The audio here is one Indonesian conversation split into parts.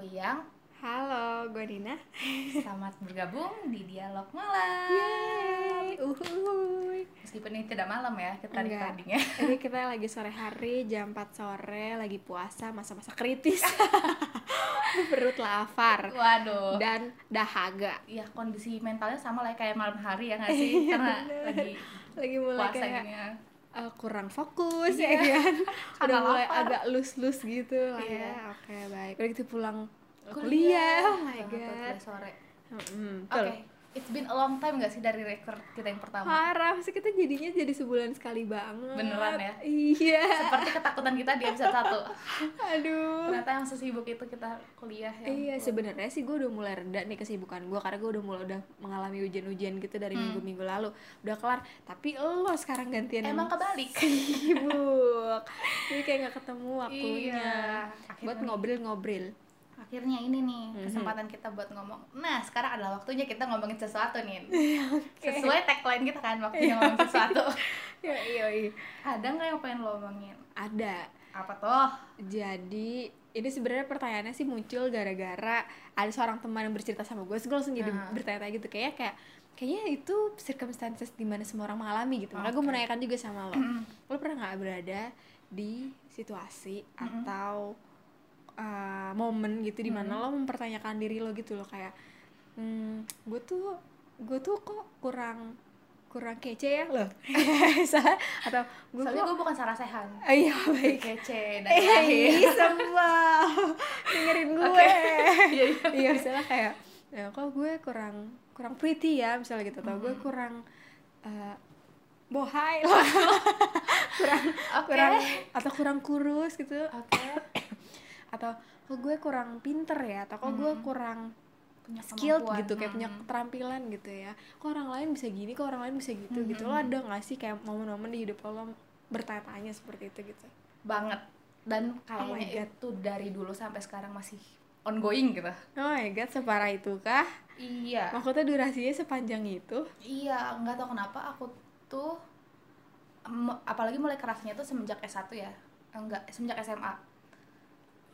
aku yang Halo, gue Dina. selamat bergabung di dialog malam. Yeay, uhuy. Meskipun ini tidak malam ya, kita recordingnya. Ini kita lagi sore hari, jam 4 sore, lagi puasa, masa-masa kritis. Perut lapar Waduh. dan dahaga. Ya kondisi mentalnya sama lah kayak malam hari ya nggak sih? Iya, Karena lagi Lagi mulai puasa kayak gini ya. Eh, kurang fokus Iya. ya kan. Udah mulai lapar. agak lus-lus gitu lah Iya. ya. Oke, baik. Udah gitu pulang kuliah. Oh my god. kuliah sore. Mm, Oke, betul. It's been a long time gak sih dari record kita yang pertama? Parah, sih kita jadinya jadi sebulan sekali banget. Beneran ya? Iya. Seperti ketakutan kita di episode 1 Aduh. Ternyata yang sesibuk itu kita kuliah ya. Iya sebenarnya sih gue udah mulai reda nih kesibukan gue karena gue udah mulai udah mengalami ujian-ujian gitu dari Hmm. minggu-minggu lalu udah kelar tapi lo sekarang gantian Emang kebalik. sibuk jadi kayak nggak ketemu waktunya Iya. buat ngobrol-ngobrol akhirnya ini nih Mhm. kesempatan kita buat ngomong. Nah sekarang adalah waktunya kita ngomongin sesuatu nih. Oke. sesuai tagline kita kan waktunya ngomongin sesuatu. Ya iya iya. Ada nggak yang pengen lo omongin? Ada. Apa tuh jadi ini sebenarnya pertanyaannya sih muncul gara-gara ada seorang teman yang bercerita sama gue, gue langsung jadi Ah. bertanya-tanya gitu. Kayak kayak kayaknya itu circumstances di mana semua orang mengalami gitu. Makanya gue menanyakan juga sama lo, lo pernah nggak berada di situasi Mm-mm. atau uh, momen gitu di mana lo mempertanyakan diri lo gitu lo kayak, hmm, gue tuh gue tuh kok kurang kurang kece ya? Lo, salah atau gue soalnya gue bukan Sarah Sehan. Oh, iya baik. kece dan Eh, lahir. sembah dengerin gue. Iya, iya. Iya, misalnya kayak, ya kok gue kurang kurang pretty ya, misalnya gitu, atau gue Mhm. kurang eh, bohai. Lah, kurang oke. kurang atau kurang kurus gitu, oke atau kok gue kurang pinter ya, atau kok gue Mhm. kurang punya skilled kemampuan. gitu, kayak punya Mm. keterampilan gitu ya. Kok orang lain bisa gini, kok orang lain bisa gitu, gitu. Lo ada gak sih kayak momen-momen di hidup lo, bertanya-tanya seperti itu gitu? banget dan Oh kayaknya God. itu dari dulu sampai sekarang masih ongoing gitu Oh my god, separah itu kah? iya Maksudnya durasinya sepanjang itu? Iya, nggak tahu kenapa aku tuh apalagi mulai kerasnya tuh semenjak S1 ya. Enggak, semenjak SMA.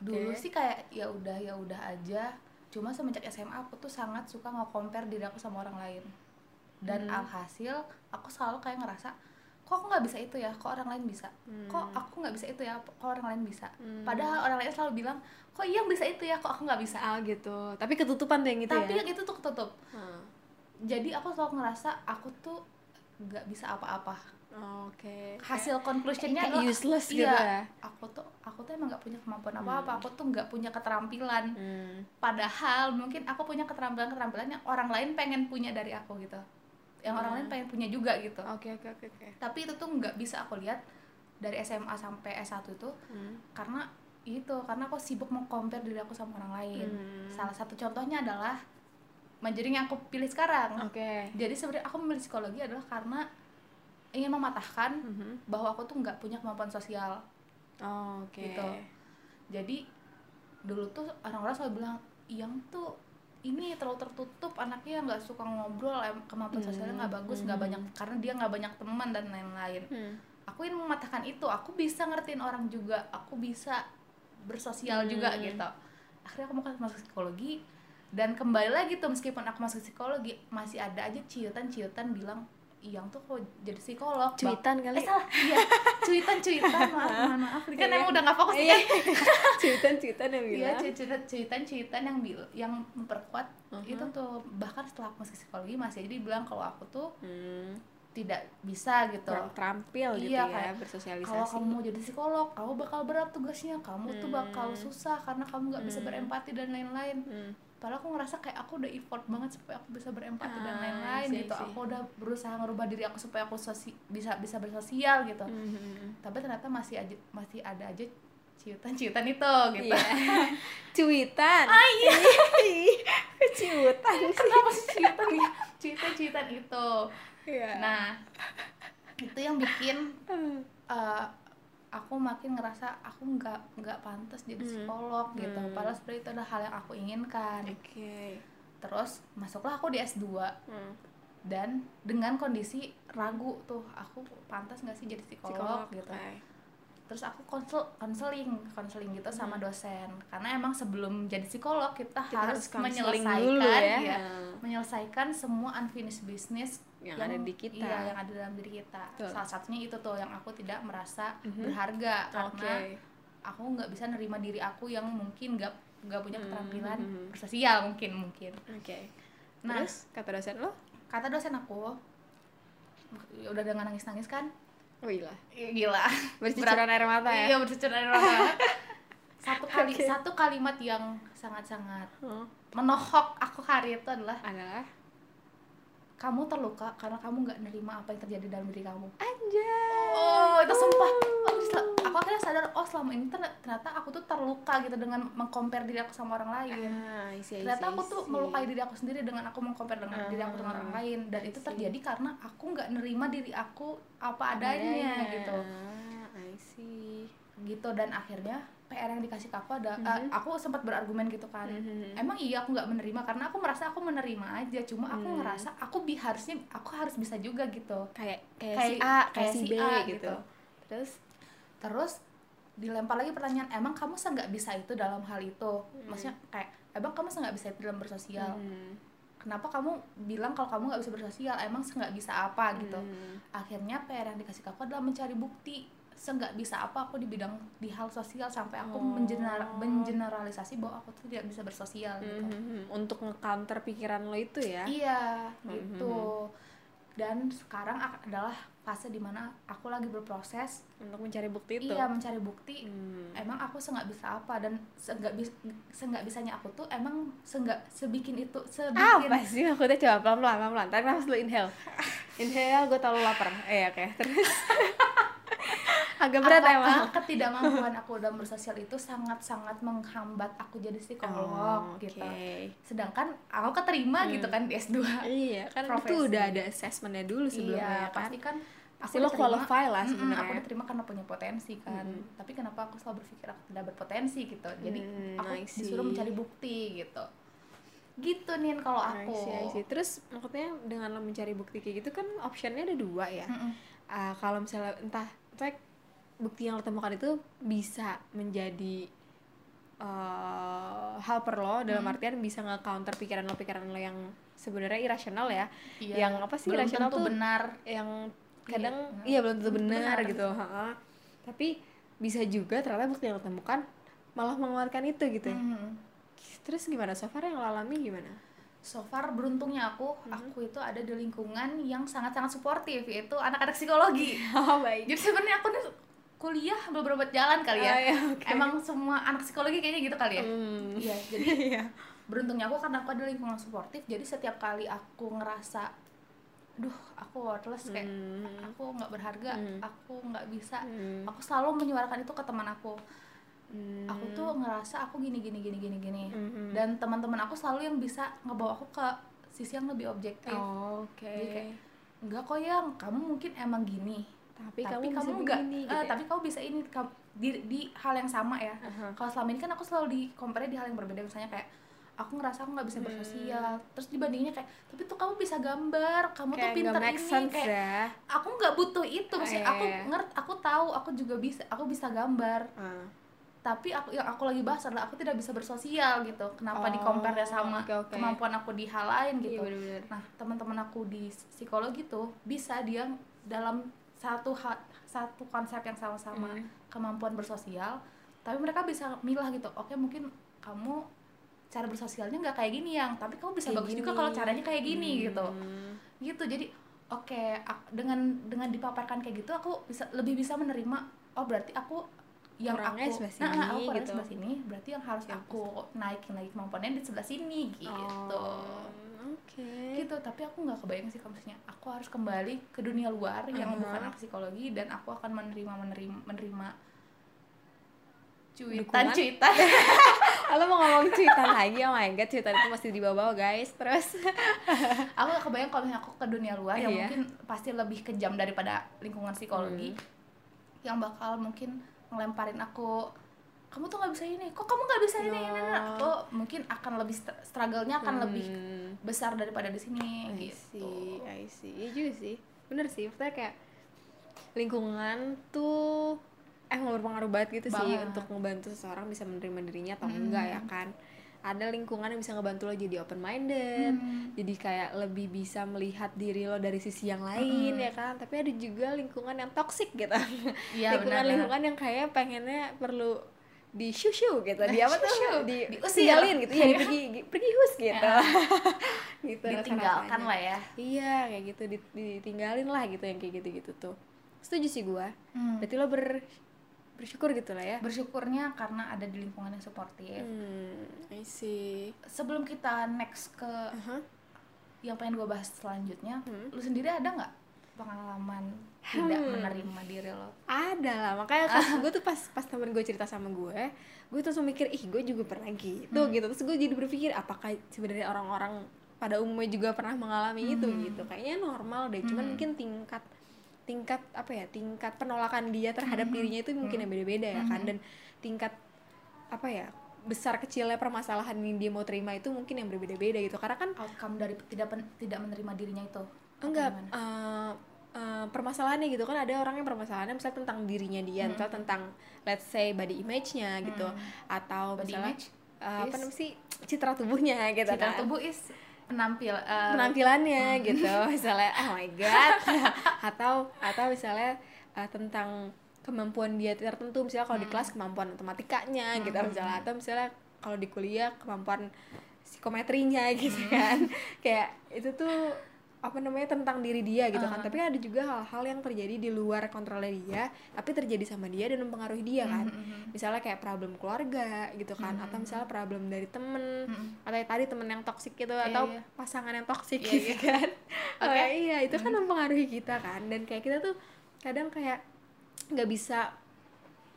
Dulu sih kayak ya udah ya udah aja. Cuma semenjak SMA aku tuh sangat suka nge-compare diri aku sama orang lain. Dan Hmm. alhasil aku selalu kayak ngerasa kok aku nggak bisa itu ya, kok orang lain bisa. Kok Hmm. aku nggak bisa itu ya, kok orang lain bisa. Hmm. Padahal orang lain selalu bilang, kok iya bisa itu ya, kok aku nggak bisa. Ah gitu. Tapi ketutupan tuh yang itu Tapi ya. yang itu tuh ketutup. Hmm. Jadi aku selalu ngerasa aku tuh nggak bisa apa-apa. Oh, Oke. hasil conclusionnya adalah useless iya, gitu ya. aku tuh aku tuh emang nggak punya kemampuan apa apa aku tuh nggak punya keterampilan Hmm. padahal mungkin aku punya keterampilan keterampilan yang orang lain pengen punya dari aku gitu yang orang Hmm. lain pengen punya juga gitu Oke oke oke oke. tapi itu tuh nggak bisa aku lihat dari SMA sampai S1 itu Hmm. karena itu karena aku sibuk mau compare diri aku sama orang lain Hmm. salah satu contohnya adalah majoring yang aku pilih sekarang Oke. jadi sebenarnya aku memilih psikologi adalah karena ingin mematahkan Mhm. bahwa aku tuh nggak punya kemampuan sosial Oh, Oke. Gitu. jadi dulu tuh orang-orang selalu bilang yang tuh ini terlalu tertutup anaknya nggak suka ngobrol em- kemampuan Hmm, sosialnya nggak bagus nggak hmm. banyak karena dia nggak banyak teman dan lain-lain Hmm. aku ingin mematahkan itu aku bisa ngertiin orang juga aku bisa bersosial juga Hmm. gitu akhirnya aku mau masuk psikologi dan kembali lagi tuh meskipun aku masuk psikologi masih ada aja ciutan-ciutan bilang yang tuh kok jadi psikolog Bang?" Cuitan kali. eh salah iya cuitan cuitan maaf maaf maaf kan Iya. emang udah nggak fokus Iya. nih cuitan cuitan yang Iya, bilang. cuitan cuitan cuitan yang bil yang memperkuat Mhm. itu tuh bahkan setelah aku masuk psikologi masih jadi bilang kalau aku tuh Hmm. tidak bisa gitu Kurang terampil gitu Iya, ya kayak bersosialisasi. kalau kamu mau jadi psikolog kamu bakal berat tugasnya kamu tuh bakal Hmm. susah karena kamu nggak bisa Hmm. berempati dan lain-lain Hmm. Padahal aku ngerasa kayak aku udah effort banget supaya aku bisa berempati dan Ah, lain-lain I see, gitu see. aku udah berusaha ngerubah diri aku supaya aku sosi bisa bisa bersosial gitu Mhm. tapi ternyata masih aja masih ada aja ciutan-ciutan itu gitu Iya. Cuitan. Ah iya. Cuitan. kenapa sih ciutan ya ciutan-ciutan itu Iya. nah itu yang bikin eh, aku makin ngerasa aku nggak nggak pantas jadi Hmm. psikolog gitu Hmm. padahal sebenarnya itu adalah hal yang aku inginkan Oke. terus masuklah aku di S2 Hmm. dan dengan kondisi ragu tuh aku pantas nggak sih jadi psikolog, gitu oke. Terus aku konsel konseling konseling gitu sama Hmm. dosen karena emang sebelum jadi psikolog kita, Kita harus, menyelesaikan dulu ya. iya, menyelesaikan semua unfinished business Yang ada di kita. iya yang ada dalam diri kita Betul. salah satunya itu tuh yang aku tidak merasa Mhm. berharga Oke. karena aku nggak bisa nerima diri aku yang mungkin nggak nggak punya Hmm, keterampilan mhm. bersosial mungkin mungkin Oke. Nah. Terus kata dosen lo? kata dosen aku ya udah dengan nangis nangis kan Oh gila. Gila Bercucuran air mata ya? iya bercucuran air mata satu kali Oke. satu kalimat yang sangat sangat Oh, menohok aku hari itu adalah adalah kamu terluka karena kamu nggak nerima apa yang terjadi dalam diri kamu anjay. oh itu sumpah akhirnya sadar oh selama ini ter- ternyata aku tuh terluka gitu dengan mengcompare diri aku sama orang lain Ah, I see, I ternyata aku tuh melukai diri aku sendiri dengan aku mengcompare dengan diri aku dengan orang Ah, lain dan itu terjadi karena aku nggak nerima diri aku apa adanya gitu Ah, I see. gitu dan akhirnya PR yang dikasih ke aku ada eh, Mhm. aku sempat berargumen gitu kan Mhm. emang iya aku nggak menerima karena aku merasa aku menerima aja cuma aku Hmm. ngerasa aku bi harusnya aku harus bisa juga gitu kayak kayak, Kayak- si A, kayak, kayak si B A gitu. gitu. Terus terus dilempar lagi pertanyaan emang kamu nggak bisa itu dalam hal itu? Maksudnya kayak emang kamu nggak bisa itu dalam bersosial? Hmm, kenapa kamu bilang kalau kamu nggak bisa bersosial? Emang nggak bisa apa? Gitu. Hmm, akhirnya PR yang dikasih ke aku adalah mencari bukti seenggak bisa apa aku di bidang di hal sosial sampai aku Oh. mengeneral- mengeneralisasi bahwa aku tuh tidak bisa bersosial gitu. Hmm, hmm, untuk nge-counter pikiran lo itu ya. Iya, Mhm. gitu. Dan sekarang adalah fase di mana aku lagi berproses, Untuk mencari bukti itu. iya mencari bukti. Hmm. Emang aku seenggak bisa apa dan seenggak bis seenggak bisanya aku tuh emang seenggak sebikin itu sebikin apa sih maksudnya coba pelan pelan pelan pelan tarik nafas dulu inhale inhale gue lo lapar eh oke terus agak berat apakah emang ketidakmampuan aku dalam bersosial itu sangat-sangat menghambat aku jadi psikolog Oh, gitu. oke. Sedangkan aku keterima Hmm. gitu kan di S2. iya kan itu Profesi. udah ada assessmentnya dulu sebelumnya iya, ya kan pasti kan aku lo qualify lah sebenarnya. aku diterima karena punya potensi kan Mm-mm. tapi kenapa aku selalu berpikir aku tidak berpotensi gitu jadi Hmm, aku see. disuruh mencari bukti gitu gitu nin kalau I aku see, I see. terus maksudnya dengan lo mencari bukti kayak gitu kan optionnya ada dua ya Mm-mm. Ah, kalau misalnya entah entah bukti yang lo temukan itu bisa menjadi eh helper lo dalam Hmm. artian bisa nge-counter pikiran lo pikiran lo yang sebenarnya irasional ya Iya, yang apa sih belum irasional tuh benar yang kadang Iya, iya belum tentu benar benar. gitu ha-ha. tapi bisa juga ternyata bukti yang lo temukan malah menguatkan itu gitu Mm. terus gimana so far yang lo alami gimana so far beruntungnya aku Mhm. aku itu ada di lingkungan yang sangat-sangat suportif yaitu anak-anak psikologi oh baik jadi sebenarnya aku nih kuliah beberapa jalan kali ya Oh, iya, oke. emang semua anak psikologi kayaknya gitu kali ya Hmm. iya jadi Iya. beruntungnya aku karena aku ada lingkungan suportif jadi setiap kali aku ngerasa duh aku worthless kayak Hmm. aku nggak berharga Hmm. aku nggak bisa Hmm. aku selalu menyuarakan itu ke teman aku Hmm. aku tuh ngerasa aku gini gini gini gini gini Mhm. dan teman-teman aku selalu yang bisa ngebawa aku ke sisi yang lebih objektif Oh, oke Jadi kayak, enggak kok yang kamu mungkin emang gini tapi, tapi kamu, kamu enggak begini, gitu ya? tapi kamu bisa ini di, di hal yang sama ya Aha. kalau selama ini kan aku selalu di compare di hal yang berbeda misalnya kayak aku ngerasa aku nggak bisa Hmm. bersosial terus dibandinginnya kayak tapi tuh kamu bisa gambar kamu tuh kayak pinter nggak make ini sense kayak ya aku nggak butuh itu maksudnya Iya, aku iya. ngerti aku tahu aku juga bisa aku bisa gambar Ah. tapi aku yang aku lagi bahas adalah aku tidak bisa bersosial gitu kenapa Oh, di compare sama oke, oke. kemampuan aku di hal lain Iya gitu bener-bener nah teman-teman aku di psikologi tuh bisa dia dalam satu ha- satu konsep yang sama-sama Hmm. kemampuan bersosial tapi mereka bisa milah gitu oke mungkin kamu cara bersosialnya nggak kayak gini yang tapi kamu bisa Kayak bagus juga gini. kalau caranya kayak gini gitu Hmm. gitu jadi oke ak- dengan dengan dipaparkan kayak gitu aku bisa lebih bisa menerima oh berarti aku yang Kurangnya aku sebelah nah, sini, aku kurangnya gitu. sebelah sini berarti yang harus Yang aku naikin lagi kemampuannya di sebelah sini gitu Oh, oke gitu tapi aku nggak kebayang sih kalau misalnya aku harus kembali ke dunia luar yang Uh-huh. bukan psikologi dan aku akan menerima menerima menerima Dukungan? cuitan Kalau mau ngomong cuitan lagi, oh my god, cuitan itu masih di bawah-bawah guys. Terus, aku gak kebayang kalau misalnya aku ke dunia luar yang Iya. mungkin pasti lebih kejam daripada lingkungan psikologi Hmm. yang bakal mungkin ngelemparin aku kamu tuh nggak bisa ini kok kamu nggak bisa ini ini, ini Oh. aku mungkin akan lebih str- struggle-nya akan lebih Hmm, besar daripada di sini I gitu see, I see. Iya juga sih. Bener sih, maksudnya kayak lingkungan tuh emang berpengaruh banget gitu sih Banget. untuk ngebantu seseorang bisa menerima dirinya atau enggak ya kan? Ada lingkungan yang bisa ngebantu lo jadi open minded Hmm. jadi kayak lebih bisa melihat diri lo dari sisi yang lain ya kan? Tapi ada juga lingkungan yang toxic gitu. Iya, lingkungan benar-benar. lingkungan yang kayak pengennya perlu di shushu gitu di apa tuh? Di Diusir. tinggalin gitu ya di pergi pergi hus gitu. Gitu ditinggalkan lah ya. Iya kayak gitu di- ditinggalin lah gitu yang kayak gitu gitu tuh. Setuju sih gua. Hmm. berarti lo ber bersyukur gitu lah ya bersyukurnya karena ada di lingkungan yang suportif hmm I see sebelum kita next ke Aha. yang pengen gue bahas selanjutnya Hmm. lu sendiri ada nggak pengalaman tidak Hmm. menerima diri lo ada lah makanya pas gue tuh pas pas temen gue cerita sama gue gue tuh langsung mikir ih gue juga pernah gitu Hmm. gitu terus gue jadi berpikir apakah sebenarnya orang-orang pada umumnya juga pernah mengalami itu Hmm. gitu kayaknya normal deh cuman Hmm. mungkin tingkat tingkat apa ya tingkat penolakan dia terhadap Hmm. dirinya itu mungkin yang beda-beda ya kan Hmm. dan tingkat apa ya besar kecilnya permasalahan yang dia mau terima itu mungkin yang berbeda-beda gitu karena kan outcome dari tidak pen- tidak menerima dirinya itu enggak eh, eh, permasalahannya gitu kan ada orang yang permasalahannya misalnya tentang dirinya dia Hmm. misalnya tentang let's say body image-nya gitu Hmm. atau Body misalnya image eh, apa namanya sih citra tubuhnya gitu citra kan tubuh is penampil eh, penampilannya gitu. Misalnya oh my god. Atau atau misalnya eh, tentang kemampuan dia tertentu. Misalnya kalau di kelas kemampuan matematikanya gitu Hmm. misalnya. Atau misalnya kalau di kuliah kemampuan psikometrinya gitu kan. Kayak itu tuh apa namanya tentang diri dia gitu kan. Uh. tapi ada juga hal-hal yang terjadi di luar kontrolnya dia tapi terjadi sama dia dan mempengaruhi dia kan. Mhm, mhm. misalnya kayak problem keluarga gitu kan atau misalnya problem dari temen Mhm. atau tadi temen yang toksik gitu Iya, atau iya. pasangan yang toksik Iya, gitu kan. Oke. Oh, iya itu kan mempengaruhi kita kan. Dan kayak kita tuh kadang kayak nggak bisa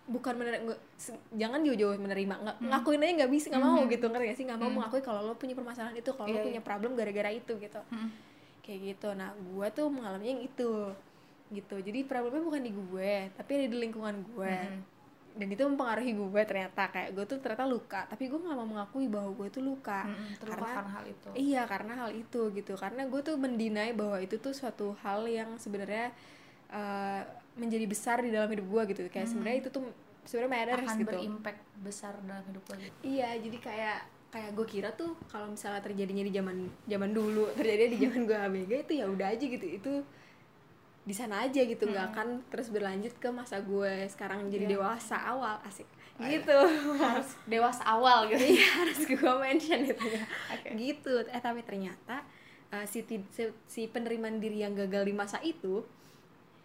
bukan menerima jangan jauh-jauh menerima nggak ngakuin aja nggak bisa nggak mau gitu ngerti gak sih? Nggak mau mengakui kalau lo punya permasalahan itu kalau lo Iya, punya problem gara-gara itu gitu. Mhm. Kayak gitu. Nah gue tuh mengalaminya yang itu gitu. Jadi problemnya bukan di gue tapi ada di lingkungan gue Mhm. dan itu mempengaruhi gue ternyata. Kayak gue tuh ternyata luka tapi gue nggak mau mengakui bahwa gue tuh luka. Terluka karena karena hal itu. iya karena hal itu gitu. Karena gue tuh mendinai bahwa itu tuh suatu hal yang sebenarnya eh, menjadi besar di dalam hidup gue gitu. Kayak sebenarnya itu tuh sebenarnya matters akan gitu. berimpact besar dalam hidup lo gitu. iya jadi kayak kayak gue kira tuh kalau misalnya terjadinya di zaman zaman dulu terjadi di zaman gue ABG itu ya udah aja gitu. Itu di sana aja gitu nggak akan terus berlanjut ke masa gue sekarang jadi Iya. dewasa awal asik. Gitu. Harus dewasa awal gitu. Iya harus gue mention itu ya. Oke. gitu. Eh tapi ternyata eh, si, si si penerimaan diri yang gagal di masa itu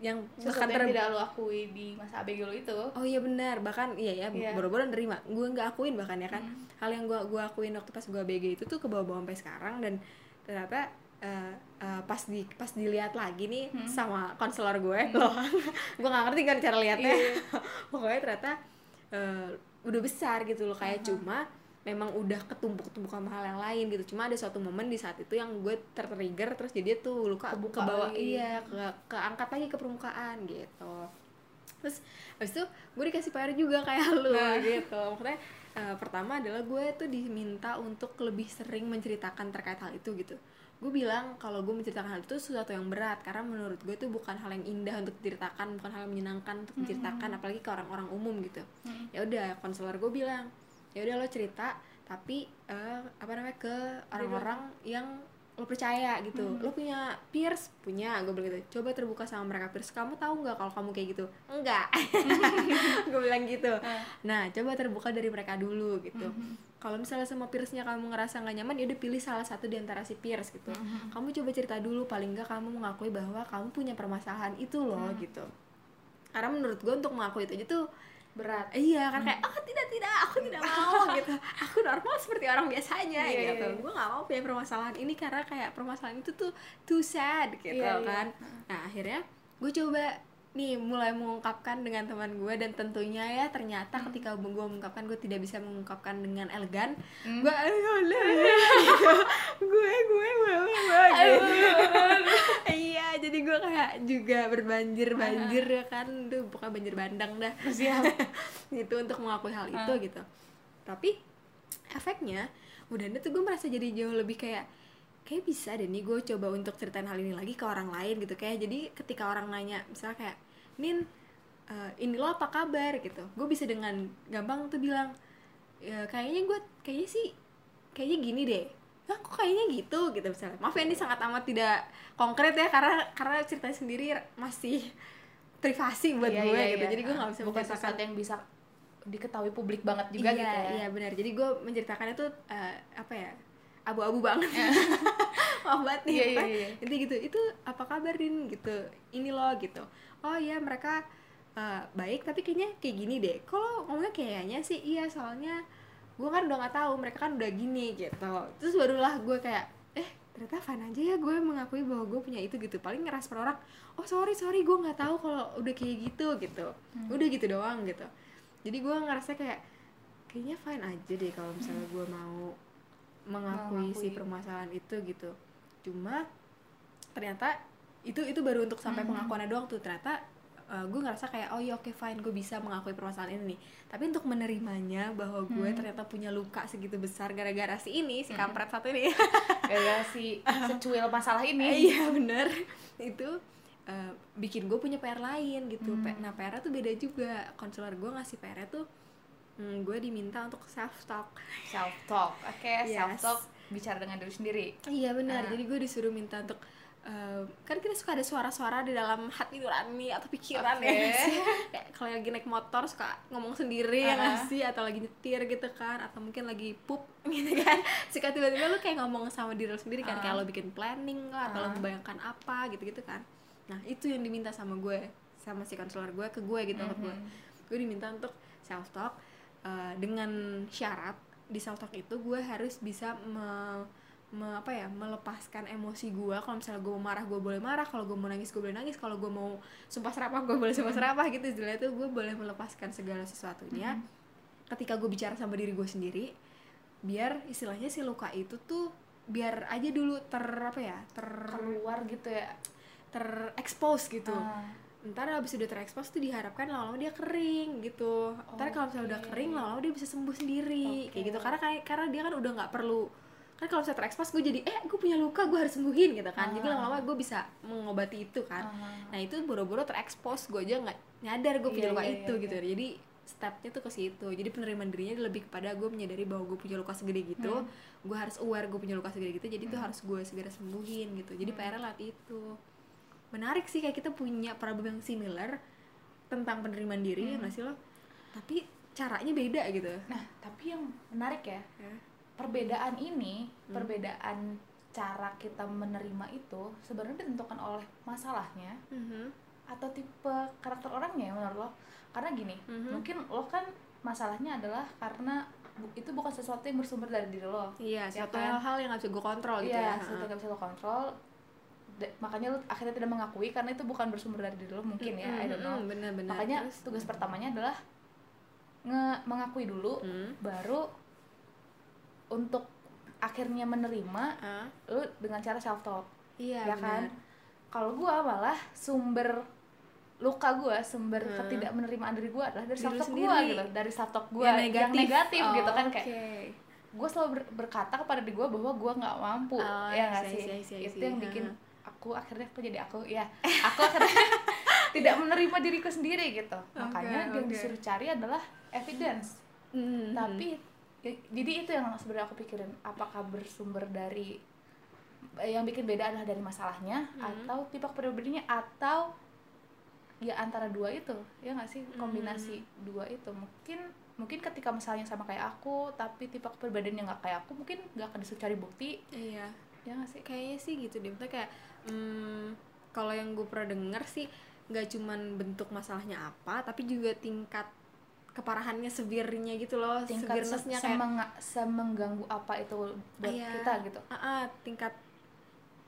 yang sesuatu bahkan yang tidak lo akui di masa ABG lo itu. Oh iya benar bahkan iya ya Iya. boro-boro nerima. Gue nggak akuin bahkan ya kan. Hal yang gue gua akuin waktu pas gue BG itu tuh ke bawah-bawah sampai sekarang dan ternyata eh, eh, pas di pas dilihat lagi nih sama konselor gue loh. Gue nggak ngerti kan cara lihatnya pokoknya ternyata eh, udah besar gitu loh kayak cuma memang udah ketumpuk-tumpuk sama hal yang lain gitu. Cuma ada suatu momen di saat itu yang gue tertrigger terus jadi tuh luka ke bawah iya ke keangkat lagi ke permukaan gitu. Terus habis itu gue dikasih PR juga kayak lu gitu. Maksudnya eh, pertama adalah gue tuh diminta untuk lebih sering menceritakan terkait hal itu gitu. Gue bilang kalau gue menceritakan hal itu sesuatu yang berat karena menurut gue itu bukan hal yang indah untuk diceritakan bukan hal yang menyenangkan untuk diceritakan apalagi ke orang-orang umum gitu. Ya udah konselor gue bilang ya udah lo cerita tapi eh, apa namanya ke orang-orang yang lo percaya gitu. Lo punya peers? Punya gue bilang gitu. Coba terbuka sama mereka peers. Kamu tahu nggak kalau kamu kayak gitu? Enggak. Gue bilang gitu. Nah coba terbuka dari mereka dulu gitu. Kalau misalnya sama peersnya kamu ngerasa nggak nyaman ya udah pilih salah satu di antara si peers gitu. Kamu coba cerita dulu paling nggak kamu mengakui bahwa kamu punya permasalahan itu loh gitu. Karena menurut gue untuk mengakui itu aja tuh berat. Iya kan kayak oh tidak tidak aku tidak mau gitu. Aku normal seperti orang biasanya Iya, gitu. iya. gue nggak mau punya permasalahan ini karena kayak permasalahan itu tuh too sad gitu Iya, iya. kan. Nah akhirnya gue coba nih mulai mengungkapkan dengan teman gue dan tentunya ya ternyata Hmm. ketika gue mengungkapkan gue tidak bisa mengungkapkan dengan elegan. Hmm. gue gitu. gue gue gue. Gue iya jadi gue kayak juga berbanjir banjir ya kan. Tuh pokoknya banjir bandang dah. Siap. Gitu untuk mengakui hal itu gitu. Tapi efeknya udah tuh gue merasa jadi jauh lebih kayak kayak bisa deh nih gue coba untuk ceritain hal ini lagi ke orang lain gitu. Kayak jadi ketika orang nanya misalnya kayak Nin eh, ini lo apa kabar gitu. Gue bisa dengan gampang tuh bilang ya kayaknya gue kayaknya sih kayaknya gini deh. Nah, kok kayaknya gitu? Gitu misalnya. Maaf ya ini sangat amat tidak konkret ya karena karena ceritanya sendiri masih privasi buat Iya, gue iya, gitu. iya. jadi gue nggak bisa bukan sesuatu yang bisa diketahui publik banget juga iya, gitu ya. iya benar. Jadi gue menceritakannya tuh eh, apa ya abu-abu banget. Maaf banget nih Iya, iya, iya. intinya gitu itu apa kabar din? Gitu. Ini loh gitu oh iya mereka eh, baik tapi kayaknya kayak gini deh. Kalau ngomongnya kayaknya sih iya soalnya gue kan udah nggak tahu mereka kan udah gini gitu. Terus barulah gue kayak eh ternyata fine aja ya gue mengakui bahwa gue punya itu gitu. Paling ngerespon orang oh sorry sorry gue nggak tahu kalau udah kayak gitu gitu. Hmm. udah gitu doang gitu. Jadi gue ngerasa kayak kayaknya fine aja deh kalau misalnya gue mau mengakui, si Mengakui. permasalahan itu gitu. Cuma ternyata itu itu baru untuk sampai Mhm. pengakuannya doang tuh ternyata gue ngerasa kayak oh iya oke fine gue bisa mengakui permasalahan ini nih tapi untuk menerimanya bahwa gue Hmm. ternyata punya luka segitu besar gara-gara si ini si Mhm. kampret satu ini gara si secuil masalah ini iya bener itu eh, bikin gue punya PR lain gitu Hmm. Nah PR tuh beda juga konselor gue ngasih PR tuh hmm, gue diminta untuk self talk self talk oke Yes. self talk bicara dengan diri sendiri iya benar Ah. jadi gue disuruh minta untuk eh, kan kita suka ada suara-suara di dalam hati nurani atau pikiran Oke. ya kayak kalau lagi naik motor suka ngomong sendiri ya nggak Ah. sih atau lagi nyetir gitu kan atau mungkin lagi pup gitu kan suka tiba-tiba lu kayak ngomong sama diri lu sendiri kan Ah. kayak lo bikin planning lah atau lo Ah. membayangkan apa gitu-gitu kan nah itu yang diminta sama gue sama si konselor gue ke gue gitu ke gue Mhm. gue diminta untuk self talk dengan syarat di self talk itu gue harus bisa me, me- apa ya melepaskan emosi gue kalau misalnya gue mau marah gue boleh marah. Kalau gue mau nangis gue boleh nangis. Kalau gue mau sumpah serapah gue boleh sumpah serapah gitu. Istilahnya tuh gue boleh melepaskan segala sesuatunya. Ketika gue bicara sama diri gue sendiri biar istilahnya si luka itu tuh biar aja dulu ter apa ya ter keluar gitu ya. Terekspos gitu. Ah. ntar abis udah terekspos tuh diharapkan lama-lama dia kering gitu. Ntar kalau misalnya udah kering lama-lama dia bisa sembuh sendiri kayak Oke. gitu karena kayak karena dia kan udah nggak perlu kan kalau misalnya terekspos gue jadi eh gue punya luka gue harus sembuhin gitu kan jadi Ah. lama-lama gue bisa mengobati itu kan Ah. nah itu boro-boro terekspos gue aja nggak nyadar gue punya Iya, luka iya, itu iya, gitu jadi stepnya tuh ke situ jadi penerimaan dirinya lebih kepada gue menyadari bahwa gue punya luka segede gitu Hmm. gue harus aware gue punya luka segede gitu jadi tuh Hmm. harus gue segera sembuhin gitu jadi Hmm. PR lat itu menarik sih kayak kita punya problem yang similar tentang penerimaan diri ya Hmm. nggak sih lo tapi caranya beda gitu nah tapi yang menarik ya Ya. Perbedaan ini Hmm. perbedaan cara kita menerima itu sebenarnya ditentukan oleh masalahnya Mhm. atau tipe karakter orangnya ya menurut lo karena gini Mhm. mungkin lo kan masalahnya adalah karena bu- itu bukan sesuatu yang bersumber dari diri lo iya Ya suatu kan? hal-hal yang nggak bisa gue kontrol gitu iya ya sesuatu yang gak bisa lo kontrol makanya lo akhirnya tidak mengakui karena itu bukan bersumber dari diri lo mungkin ya I don't know Mhm, bener-bener makanya Terus, tugas pertamanya adalah nge mengakui dulu hmm. baru untuk akhirnya menerima Ah, lu dengan cara self talk iya ya kan? kalau gua malah sumber luka gua sumber Hmm. ketidakmenerimaan diri gua adalah dari self talk gua gitu dari self talk gua Yang negatif, Oh, gitu kan kayak oke. gue selalu ber- berkata kepada diri gue bahwa gue nggak mampu Oh, ya nggak I see, sih? I see, I itu yang bikin aku akhirnya aku jadi aku ya aku akhirnya tidak menerima diriku sendiri gitu. Makanya Oke, yang disuruh cari adalah evidence. Mhm. tapi ya- jadi itu yang sebenarnya aku pikirin. Apakah bersumber dari eh, yang bikin beda adalah dari masalahnya Hmm. atau tipe kepribadiannya atau ya antara dua itu ya nggak sih? Kombinasi dua itu. Mungkin mungkin ketika misalnya sama kayak aku tapi tipe kepribadiannya nggak kayak aku mungkin nggak akan disuruh cari bukti. Iya. Ya nggak sih? Kayaknya sih gitu deh. Maksudnya kayak hmm, kalau yang gue pernah denger sih nggak cuman bentuk masalahnya apa tapi juga tingkat keparahannya sevirnya gitu loh tingkat se- severnesnya kayak semengganggu apa itu buat Iya. kita gitu ah, ah, tingkat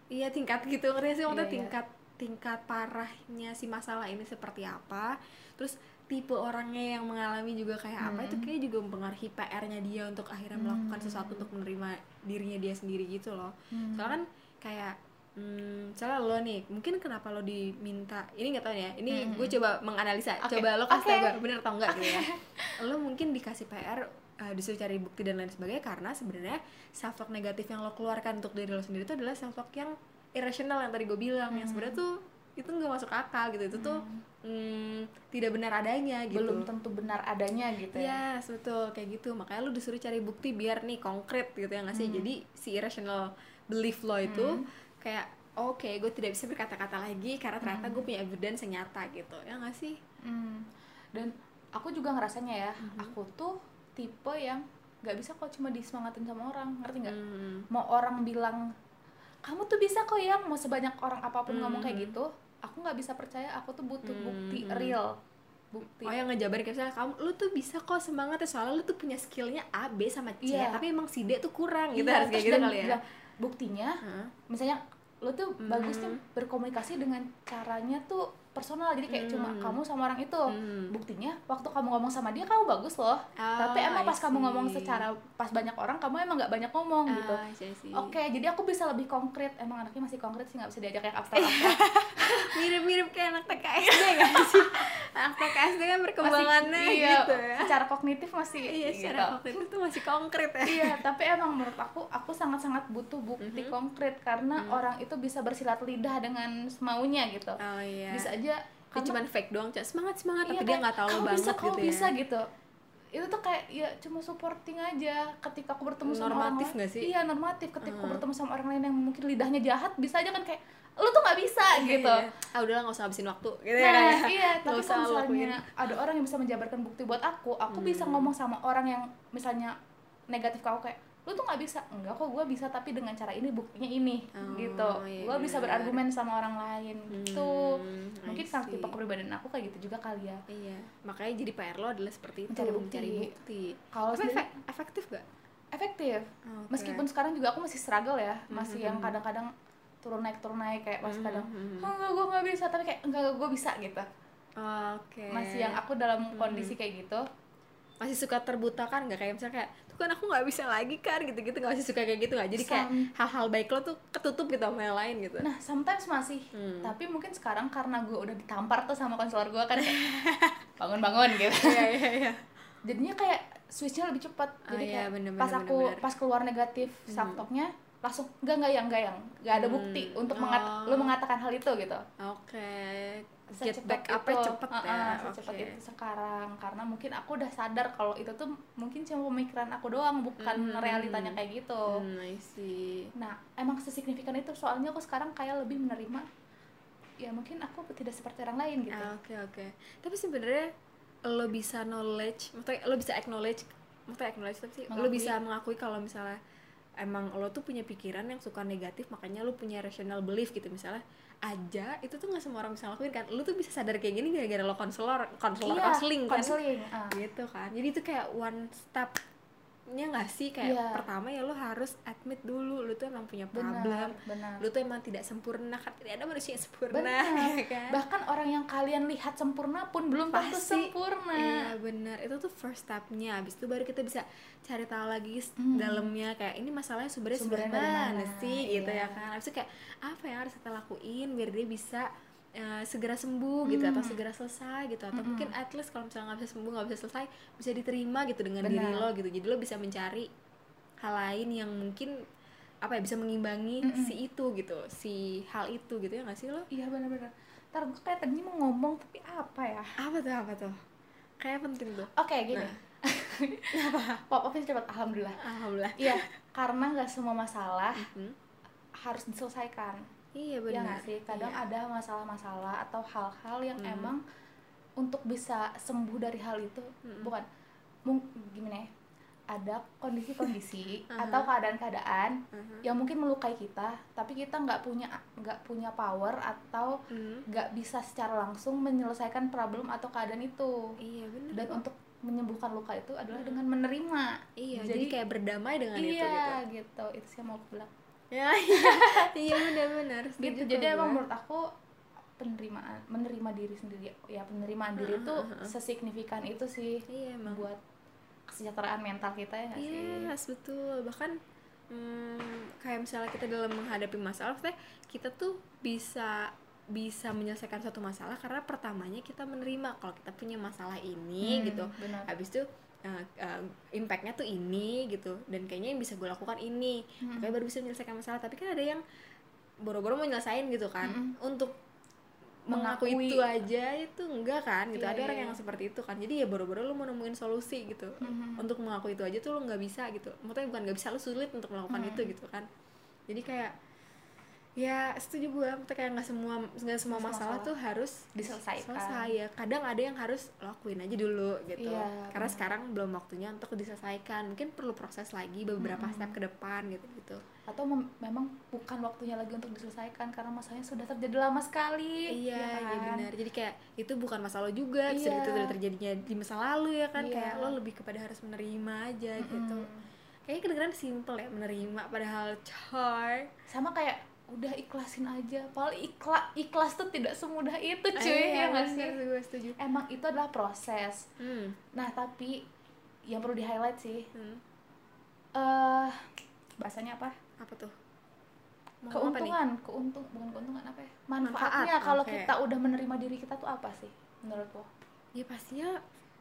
iya tingkat gitu ngerti sih maksudnya Iya, iya. tingkat tingkat parahnya si masalah ini seperti apa terus tipe orangnya yang mengalami juga kayak apa itu Hmm. kayak juga mempengaruhi PR-nya dia untuk akhirnya melakukan Hmm. sesuatu untuk menerima dirinya dia sendiri gitu loh Hmm. soalnya kan kayak hmm, misalnya lo nih mungkin kenapa lo diminta ini nggak tahu ya ini Hmm. gue coba menganalisa Oke. coba lo kasih tau Oke. gue bener atau enggak gitu ya lo mungkin dikasih PR uh, disuruh cari bukti dan lain sebagainya karena sebenarnya self talk negatif yang lo keluarkan untuk diri lo sendiri itu adalah self talk yang irrational yang tadi gue bilang yang Hmm. sebenarnya tuh itu nggak masuk akal gitu itu tuh hmm, tidak benar adanya gitu belum tentu benar adanya gitu ya Yes, betul kayak gitu. Makanya lu disuruh cari bukti biar nih konkret gitu ya nggak sih? Jadi si irrational belief lo itu kayak oke, gue tidak bisa berkata-kata lagi karena ternyata gue punya evidence yang nyata gitu. Ya nggak sih? Hmm. dan aku juga ngerasanya ya aku tuh tipe yang nggak bisa kok cuma disemangatin sama orang ngerti nggak Hmm. mau orang bilang kamu tuh bisa kok ya mau sebanyak orang apa pun ngomong Hmm. kayak gitu aku nggak bisa percaya aku tuh butuh bukti Hmm. real bukti Oh yang ngejabarin kayak misalnya kamu lu tuh bisa kok semangat ya soalnya lu tuh punya skillnya A B sama C Iya. tapi emang si D tuh kurang gitu Iya, harus kayak gitu kali ya. bilang, buktinya Hah? misalnya lo tuh Hmm. bagusnya berkomunikasi dengan caranya tuh personal jadi kayak cuma Hmm. kamu sama orang itu Hmm. buktinya waktu kamu ngomong sama dia kamu bagus loh Oh, tapi emang pas kamu ngomong secara pas banyak orang kamu emang nggak banyak ngomong gitu Ah, oke jadi aku bisa lebih konkret emang anaknya masih konkret sih nggak bisa diajak kayak abstrak Mirip-mirip kayak anak TKSD gak sih? anak TKSD kan perkembangannya iya, gitu ya. secara kognitif masih Iya, gitu. secara kognitif tuh masih konkret ya. iya tapi emang menurut aku aku sangat-sangat butuh bukti Mhm. konkret karena orang itu bisa bersilat lidah dengan semaunya gitu Oh iya. bisa aja dia karena- cuma fake doang, Cak. semangat semangat Iya, tapi dia nggak tahu kamu banget bisa, gitu bisa ya. gitu itu tuh kayak ya cuma supporting aja ketika aku bertemu sama orang Normatif nggak sih? iya normatif ketika aku Hmm. bertemu sama orang lain yang mungkin lidahnya jahat bisa aja kan kayak lu tuh nggak bisa gitu Iya. Ah udahlah nggak usah habisin waktu gitu ya. nah kan ya. iya tapi kalau lakuin. misalnya ada orang yang bisa menjabarkan bukti buat aku aku bisa Hmm. ngomong sama orang yang misalnya negatif ke aku kayak lu tuh nggak bisa enggak kok gue bisa tapi dengan cara ini buktinya ini Oh, gitu iya, gue bisa benar. berargumen sama orang lain gitu Hmm, I mungkin karena see. tipe kepribadian aku kayak gitu juga kali ya Iya, makanya jadi PR lo adalah seperti itu, Mencari bukti. mencari bukti. kalau efek- efektif gak? efektif Oke. meskipun sekarang juga aku masih struggle ya masih Mhm. yang kadang-kadang turun naik turun naik kayak masih Mhm, kadang mhm. oh, enggak gue nggak bisa tapi kayak enggak gue bisa gitu Oke. masih yang aku dalam kondisi kayak gitu masih suka terbutakan nggak kayak misalnya kayak kan aku nggak bisa lagi kan gitu-gitu. Nggak masih suka kayak gitu nggak jadi kayak hal-hal baik lo tuh ketutup gitu sama yang lain gitu. Nah sometimes masih. Hmm. tapi mungkin sekarang karena gue udah ditampar tuh sama konselor gue kan. Bangun-bangun gitu. Iya iya iya. Jadinya kayak switchnya lebih cepat. Oh jadi iya, kayak bener, pas bener, aku bener, bener. pas keluar negatif self talknya langsung enggak enggak yang enggak yang enggak ada bukti Hmm. untuk mengat Oh. lu mengatakan hal itu gitu. Oke. Get Secepat back apa itu. cepet Uh-uh, ya? secepat oke. itu sekarang. Karena mungkin aku udah sadar kalau itu tuh mungkin cuma pemikiran aku doang bukan Hmm. realitanya kayak gitu. Hmm, I see. Nah emang sesignifikan itu soalnya aku sekarang kayak lebih menerima ya mungkin aku tidak seperti orang lain gitu. Ah, oke oke. Tapi sebenarnya lo bisa knowledge maksudnya lo bisa acknowledge maksudnya acknowledge tapi sih lo bisa mengakui kalau misalnya emang lo tuh punya pikiran yang suka negatif makanya lo punya rational belief gitu. Misalnya aja itu tuh nggak semua orang bisa lakuin kan? Lo tuh bisa sadar kayak gini gara-gara lo konselor konselor Iya, konseling kan? konseling, ah. gitu kan? Jadi itu kayak one step nya nggak sih? Kayak Iya. pertama ya lo harus admit dulu lo tuh emang punya problem. benar. Lo tuh emang tidak sempurna kan? Tidak ada manusia yang sempurna benar. ya kan? Bahkan orang yang kalian lihat sempurna pun belum tentu sempurna. Iya benar. Itu tuh first stepnya. Habis itu baru kita bisa cari tahu lagi Hmm. dalamnya. Kayak ini masalahnya sumbernya Sumbernya sebenarnya dari mana sih? Gitu iya. ya kan? Habis itu kayak apa yang harus kita lakuin biar dia bisa eh, segera sembuh gitu atau Hmm. segera selesai gitu atau Mm-mm. mungkin at least kalau misalnya nggak bisa sembuh nggak bisa selesai bisa diterima gitu dengan diri Benar. lo gitu jadi lo bisa mencari hal lain yang mungkin apa ya bisa mengimbangi Mm-mm. si itu gitu si hal itu gitu ya nggak sih lo iya benar-benar ntar gue kayak tadinya mau ngomong tapi apa ya apa tuh apa tuh kayak penting tuh oke gini Nah. pop upnya cepat alhamdulillah alhamdulillah iya karena nggak semua masalah Mhm. harus diselesaikan iya ya benar nggak sih kadang Iya. ada masalah-masalah atau hal-hal yang Hmm. emang untuk bisa sembuh dari hal itu Mm-mm. bukan gimana ya ada kondisi-kondisi Aha. atau keadaan-keadaan Mhm. yang mungkin melukai kita tapi kita nggak punya nggak punya power atau Mhm. nggak bisa secara langsung menyelesaikan problem atau keadaan itu iya benar dan untuk menyembuhkan luka itu adalah dengan menerima iya jadi, jadi- kayak berdamai dengan itu gitu iya gitu itu sih yang mau aku bilang ya iya iya benar-benar gitu jadi emang menurut aku penerimaan menerima diri sendiri ya penerimaan diri Heeh, itu heeh, heeh. sesignifikan itu sih iya emang buat kesejahteraan mental kita ya sih Yes, betul. Bahkan hmm, kayak misalnya kita dalam menghadapi masalah, maksudnya kita tuh bisa bisa menyelesaikan suatu masalah karena pertamanya kita menerima kalau kita punya masalah ini Hmm, gitu. benar Habis itu uh, uh, impactnya tuh ini gitu dan kayaknya yang bisa gue lakukan ini Hmm. makanya baru bisa menyelesaikan masalah tapi kan ada yang boro-boro mau nyelesain gitu kan Mm-mm. untuk mengaku Mengakui. itu aja itu enggak kan gitu Iya, ada iya, orang iya. yang seperti itu kan jadi ya baru-baru lu mau nemuin solusi gitu Mhm. untuk mengaku itu aja tuh lu nggak bisa gitu maksudnya bukan nggak bisa lu sulit untuk melakukan Mhm. itu gitu kan jadi kayak ya setuju gue kayak nggak semua nggak semua masalah masalah tuh harus Diselesaikan. selesai ya kadang ada yang harus lakuin aja dulu gitu Iya, karena benar. sekarang belum waktunya untuk diselesaikan mungkin perlu proses lagi beberapa Mhm. step ke depan gitu gitu atau mem- memang bukan waktunya lagi untuk diselesaikan karena masalahnya sudah terjadi lama sekali iya ya iya kan? benar jadi kayak itu bukan masalah juga Iya. itu udah terjadinya di masa lalu ya kan Iya. kayak lo lebih kepada harus menerima aja gitu Mm-mm. kayaknya kedengeran simple ya menerima padahal coy sama kayak udah ikhlasin aja paling ikhlas ikhlas tuh tidak semudah itu cuy Iya, ya nggak sih gue setuju emang itu adalah proses hmm. nah tapi yang perlu di highlight sih hmm. eh bahasanya apa apa tuh Mau apa nih? keuntungan keuntung bukan keuntungan apa ya Manfaat, manfaatnya kalau oke. kita udah menerima diri kita tuh apa sih menurut lo ya pastinya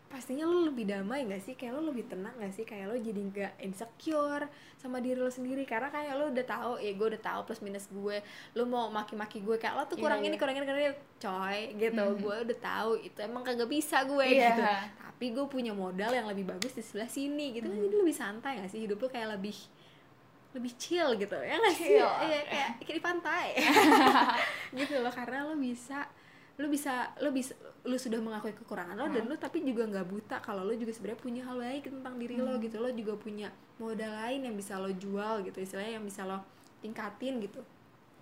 pastinya lo lebih damai gak sih? Kayak lo lebih tenang gak sih? Kayak lo jadi nggak insecure sama diri lo sendiri. Karena kayak lo udah tahu ya gue udah tahu plus minus gue. Lo mau maki-maki gue kayak lo tuh Iya, kurang iya. ini kurang ini kurang ini. Coy gitu. Mhm. gue udah tahu itu emang kagak bisa gue Iya. gitu. Tapi gue punya modal yang lebih bagus di sebelah sini gitu kan. Mhm. jadi lebih santai gak sih? Hidup lo kayak lebih lebih chill gitu. Ya nggak sih. Iya, kayak kayak di pantai. Gitu loh. Karena lo bisa lo bisa lo bisa lo sudah mengakui kekurangan lo dan Hmm. lo tapi juga nggak buta kalau lo juga sebenarnya punya hal baik tentang diri lo Hmm. gitu lo juga punya modal lain yang bisa lo jual gitu istilahnya yang bisa lo tingkatin gitu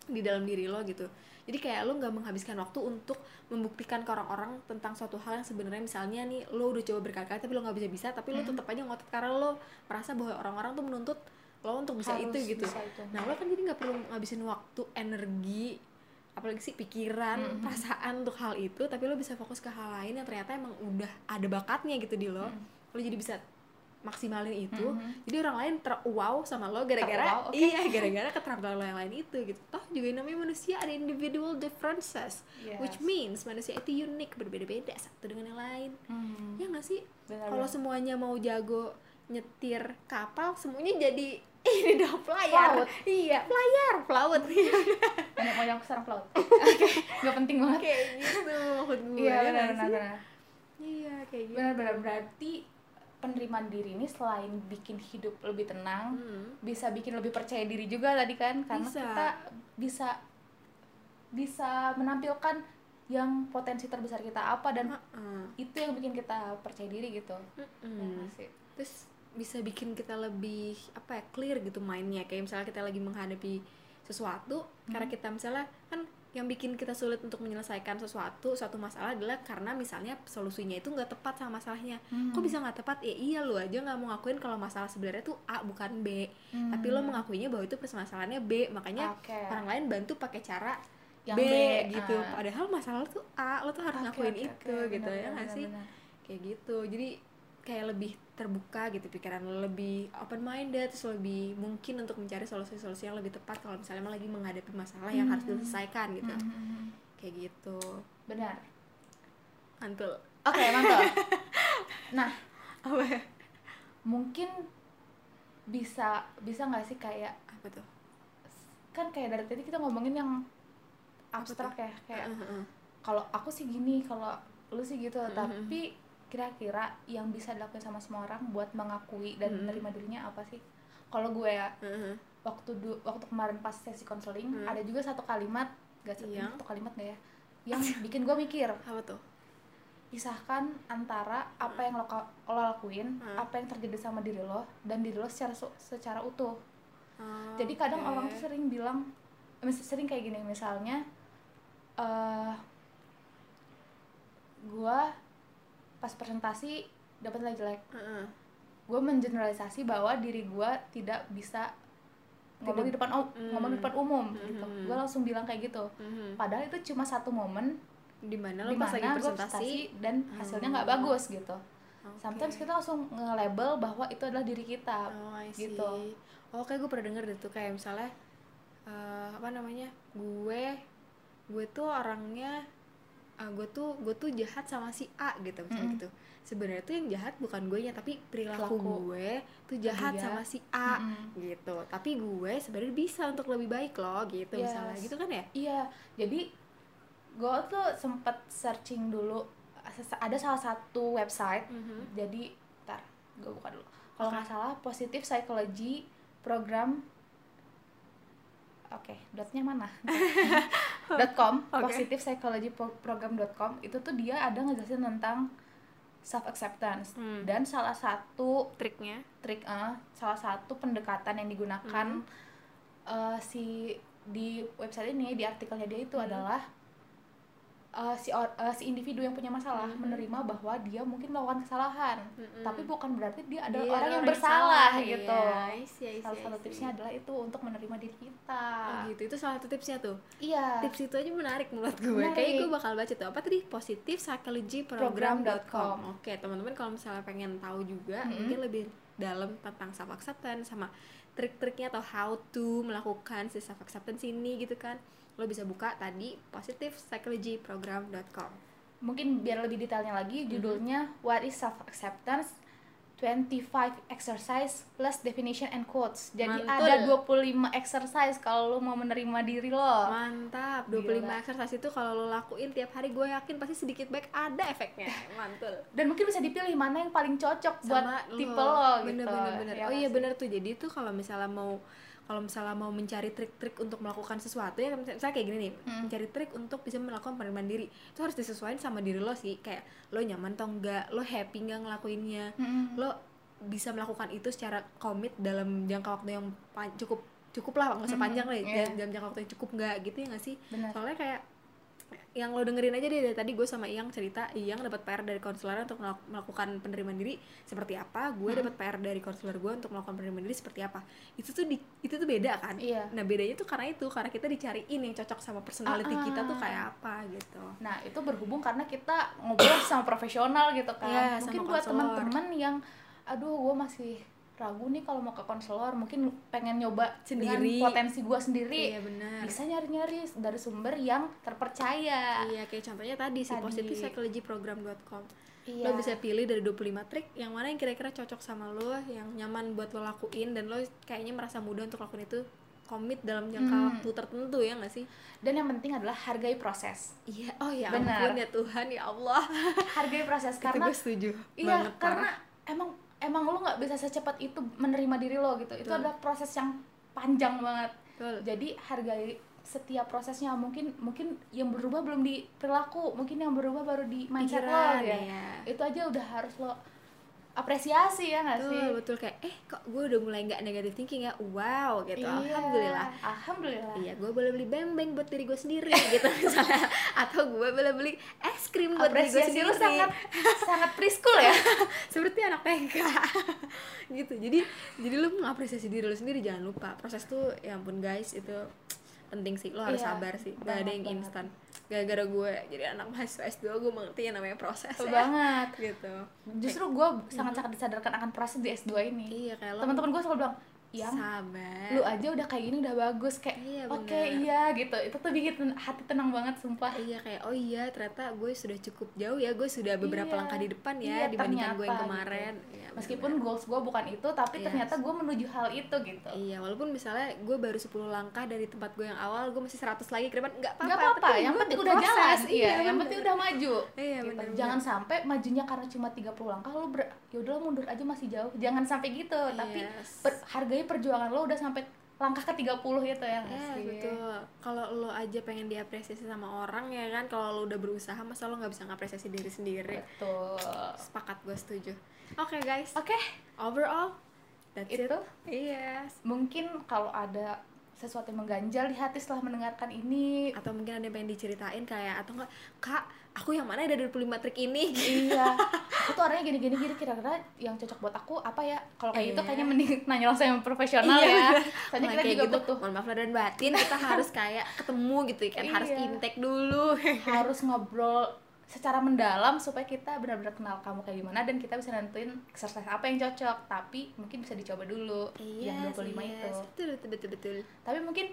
di dalam diri lo gitu jadi kayak lo nggak menghabiskan waktu untuk membuktikan ke orang-orang tentang suatu hal yang sebenarnya misalnya nih lo udah coba berkali-kali tapi lo nggak bisa bisa tapi lo Hmm. tetap aja ngotot karena lo merasa bahwa orang-orang tuh menuntut lo untuk bisa Harus itu gitu bisa itu. nah lo kan jadi nggak perlu ngabisin waktu energi apalagi sih pikiran Mhm. perasaan untuk hal itu tapi lo bisa fokus ke hal lain yang ternyata emang udah ada bakatnya gitu di lo Mhm. lo jadi bisa maksimalin itu Mhm. jadi orang lain terwow sama lo gara-gara oke. iya gara-gara keterampilan lo yang lain itu gitu toh juga yang namanya manusia ada individual differences Yes. which means manusia itu unik berbeda-beda satu dengan yang lain Hmm. ya nggak sih kalau semuanya mau jago nyetir kapal semuanya jadi ini dong pelayar Pelaut. iya pelayar pelaut banyak banyak sarang pelaut oke nggak penting banget kayak gitu maksud gue iya ya benar benar iya kayak gitu benar benar berarti penerimaan diri ini selain bikin hidup lebih tenang Hmm. bisa bikin lebih percaya diri juga tadi kan karena Bisa. kita bisa bisa menampilkan yang potensi terbesar kita apa dan Heeh. itu yang bikin kita percaya diri gitu Ya Mm-mm. nggak sih? terus bisa bikin kita lebih apa ya clear gitu mainnya kayak misalnya kita lagi menghadapi sesuatu karena kita misalnya kan yang bikin kita sulit untuk menyelesaikan sesuatu suatu masalah adalah karena misalnya solusinya itu nggak tepat sama masalahnya Hmm. kok bisa nggak tepat ya iya lu aja nggak mau ngakuin kalau masalah sebenarnya tuh A bukan B Hmm. tapi lo mengakuinya bahwa itu permasalahannya B makanya Oke. orang lain bantu pakai cara Yang B, B, gitu ah. padahal masalah lo tuh A lo tuh harus Oke, ngakuin oke, itu oke. gitu Benar, ya nggak sih kayak gitu jadi kayak lebih terbuka gitu pikiran lo lebih open minded terus lebih mungkin untuk mencari solusi-solusi yang lebih tepat kalau misalnya emang lagi menghadapi masalah yang harus Hmm. diselesaikan gitu. Hmm, hmm, hmm. kayak gitu. Benar. Mantul. Oke mantap nah. Apa ya? Mungkin bisa bisa nggak sih kayak apa tuh? Kan kayak dari tadi kita ngomongin yang abstrak ya kayak kalau aku sih gini kalau lu sih gitu. Mhm. tapi kira-kira yang bisa dilakukan sama semua orang buat mengakui dan Mhm. menerima dirinya apa sih kalau gue ya Heeh. waktu du- waktu kemarin pas sesi konseling Hmm. ada juga satu kalimat gak satu, Yang? satu kalimat gak ya yang bikin gue mikir apa tuh pisahkan antara apa yang lo, lo lakuin Hmm. apa yang terjadi sama diri lo dan diri lo secara secara utuh Oh, jadi kadang oke. orang tuh sering bilang sering kayak gini misalnya eh gua pas presentasi dapat nilai jelek Heeh. gue mengeneralisasi bahwa diri gua tidak bisa ngomong di depan om- Hmm. ngomong di depan umum Hmm, gitu hmm, gue langsung bilang kayak gitu Mhm. padahal itu cuma satu momen di mana lo pas lagi gue presentasi dan hasilnya nggak Oh. bagus gitu Oke. sometimes kita langsung nge-label bahwa itu adalah diri kita Oh, I see. gitu. Oh, kayak gue pernah denger tuh kayak misalnya eh, apa namanya? Gue gue tuh orangnya eh, gue tuh gue tuh jahat sama si A gitu misalnya Mm-mm. gitu. Sebenarnya tuh yang jahat bukan gue nya tapi perilaku Perilaku. gue tuh jahat dia. sama si A Mm-mm. gitu. Tapi gue sebenarnya bisa untuk lebih baik loh gitu misalnya Yes. gitu kan ya? iya jadi gue tuh sempet searching dulu ada salah satu website Mhm. jadi ntar gue buka dulu kalau nggak salah positif psychology program oke dotnya mana com Oke. positif psychology dot com itu tuh dia ada ngejelasin tentang self acceptance Hmm. dan salah satu triknya trik eh, salah satu pendekatan yang digunakan Hmm. eh, si di website ini di artikelnya dia itu Hmm. adalah eh, si or- eh, si individu yang punya masalah Hmm. menerima bahwa dia mungkin melakukan kesalahan Mm-mm. tapi bukan berarti dia adalah Iya, orang yang bersalah salah, gitu iya. Salah satu tipsnya adalah itu untuk menerima diri kita Oh gitu, itu salah satu tipsnya tuh iya Tips itu aja menarik menurut gue Menarik. Kayaknya gue bakal baca tuh Apa tadi? Positive Psychology Program.com. Oke teman-teman kalau misalnya pengen tahu juga Mm-mm. Mungkin lebih dalam tentang self acceptance Sama trik-triknya atau how to melakukan si self acceptance ini gitu kan Lo bisa buka tadi Positive Psychology Program.com mungkin biar lebih detailnya lagi judulnya What is self acceptance 25 exercise plus definition and quotes. Jadi Mantul. ada 25 exercise kalau lo mau menerima diri lo. Mantap 25 Gila. exercise itu kalau lo lakuin tiap hari Gue yakin pasti sedikit baik ada efeknya Mantul Dan mungkin bisa dipilih mana yang paling cocok buat sama tipe lo gitu. bener bener bener Ya oh iya bener tuh jadi tuh kalau misalnya mau kalau misalnya mau mencari trik-trik untuk melakukan sesuatu ya misalnya kayak gini nih Hmm. mencari trik untuk bisa melakukan penerimaan diri itu harus disesuaikan sama diri lo sih kayak lo nyaman atau enggak lo happy nggak ngelakuinnya Mm-mm. lo bisa melakukan itu secara komit dalam jangka waktu yang cukup cukup lah nggak usah Mhm, panjang lah dalam- dalam jangka waktu yang cukup nggak gitu ya nggak sih Bener. soalnya kayak yang lo dengerin aja deh dari tadi gue sama Iyang cerita Iyang dapat PR dari konselor untuk melak- melakukan penerimaan diri seperti apa gue dapat PR dari konselor gue untuk melakukan penerimaan diri seperti apa itu tuh di, itu tuh beda kan Iya. nah bedanya tuh karena itu karena kita dicariin yang cocok sama personality Ah, ah. kita tuh kayak apa gitu Nah, itu berhubung karena kita ngobrol sama profesional gitu kan. Mungkin sama buat teman-teman yang aduh gue masih ragu nih kalau mau ke konselor, mungkin pengen nyoba Sendiri. dengan potensi gue sendiri. iya benar Bisa nyari-nyari dari sumber yang terpercaya. iya kayak contohnya tadi si Tadi. positivepsychologyprogram.com Iya. lo bisa pilih dari 25 trik yang mana yang kira-kira cocok sama lo yang nyaman buat lo lakuin dan lo kayaknya merasa mudah untuk lakuin itu komit dalam jangka Hmm. waktu tertentu ya nggak sih Dan yang penting adalah hargai proses. iya oh ya Benar. ampun ya Tuhan ya Allah Hargai proses itu karena gue setuju iya, banget karena parah. emang emang lo nggak bisa secepat itu menerima diri lo gitu. Itu Betul. adalah proses yang panjang banget. Betul. jadi hargai setiap prosesnya mungkin mungkin yang berubah belum di perilaku mungkin yang berubah baru di mindset lo Pikiran, ya iya. itu aja udah harus lo apresiasi ya nggak sih? betul. Kayak eh kok gue udah mulai nggak negative thinking ya? Wow gitu. Iya, alhamdulillah. alhamdulillah. Iya, gue boleh beli bembeng buat diri gue sendiri gitu misalnya. Atau gue boleh beli es krim buat diri gue apresiasi sendiri. sangat sangat preschool ya? Seperti anak TK Gitu, jadi jadi lu mengapresiasi diri lu sendiri Jangan lupa, proses tuh ya ampun guys itu penting sih, lo harus Iya, sabar sih. Gak ada yang instan Gara-gara gue jadi anak mahasiswa S2 gue mengerti yang namanya proses Betul ya. banget. Gitu. Justru gue sangat sangat disadarkan akan proses di S2 ini. Iya, teman-teman gue selalu bilang yang sabar lu aja udah kayak gini udah bagus kayak Iya, oke bener. iya gitu itu tuh bikin hati tenang banget sumpah Iya kayak oh iya ternyata gue sudah cukup jauh ya gue sudah beberapa Iya. langkah di depan ya Iya, dibandingkan gue yang ternyata kemarin gitu. Iya, meskipun bener-bener. goals gue bukan itu tapi Iya. ternyata gue menuju hal itu gitu Iya, walaupun misalnya gue baru 10 langkah dari tempat gue yang awal, gue masih 100 lagi ke depan, nggak apa-apa. nggak apa-apa tapi yang penting udah proses. jalan iya yang bener. penting udah maju Iya, gitu. bener-bener. jangan sampai majunya karena cuma 30 langkah lo ber yaudah lo mundur aja masih jauh jangan sampai gitu tapi Yes. hargai perjuangan lo udah sampai langkah ke 30 gitu ya Iya, sih? betul. Kalau lo aja pengen diapresiasi sama orang ya kan, kalau lo udah berusaha, masa lo nggak bisa ngapresiasi diri sendiri? betul Sepakat, gue setuju. Oke guys, oke overall that's it. itu Iya. mungkin kalau ada sesuatu yang mengganjal di hati setelah mendengarkan ini Atau mungkin ada yang pengen diceritain kayak atau enggak, kak, aku yang mana ya dari 25 trik ini? iya aku tuh orangnya gini gini gini kira-kira yang cocok buat aku apa ya kalau kayak gitu Iya. kayaknya mending nanya langsung yang profesional Iya, ya soalnya kita juga gitu, butuh mohon maaf dan batin kita harus kayak ketemu gitu kan harus Iya. intake dulu harus ngobrol secara mendalam supaya kita benar-benar kenal kamu kayak gimana dan kita bisa nentuin exercise apa yang cocok. Tapi mungkin bisa dicoba dulu yang 25 itu. Iya, betul betul betul betul. Tapi mungkin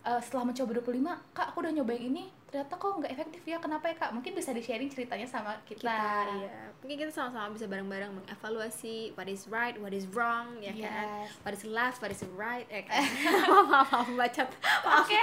eh, setelah mencoba 25 kak aku udah nyobain ini ternyata kok nggak efektif ya kenapa ya kak? Mungkin bisa di sharing ceritanya sama kita, kita iya. Mungkin kita sama-sama bisa bareng-bareng mengevaluasi what is right what is wrong ya kan? Yes. what is left what is right ya kan? Maaf maaf maaf bacot maaf. Oke.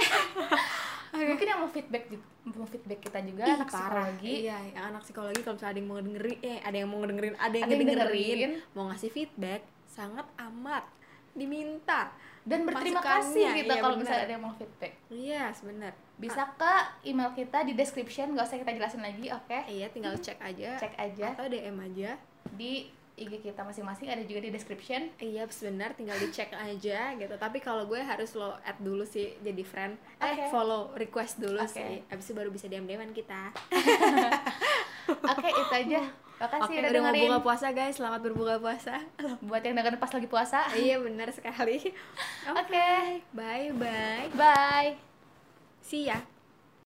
Mungkin yang mau feedback mau feedback kita juga Ih, anak parah. psikologi Iya, yang anak psikologi kalau misalnya ada yang mau dengerin eh ada yang mau dengerin, ada yang Ada yang ngedengerin, dengerin. mau ngasih feedback sangat amat diminta. dan berterima kasih gitu iya, kalau bener. misalnya ada yang mau feedback Iya, benar. bisa ke email kita di description gak usah kita jelasin lagi oke Iya, tinggal cek aja cek aja atau DM aja. di IG kita masing-masing ada juga di description Iya benar, tinggal dicek aja gitu. Tapi kalau gue harus lo add dulu sih jadi friend. Oke. Eh follow request dulu Oke. sih. Abis itu baru bisa DM DMan kita. oke itu aja makasih Oke, udah udah mau dengerin buka puasa guys. Selamat berbuka puasa. buat yang dengerin pas lagi puasa iya benar sekali. oke Bye bye. bye See ya.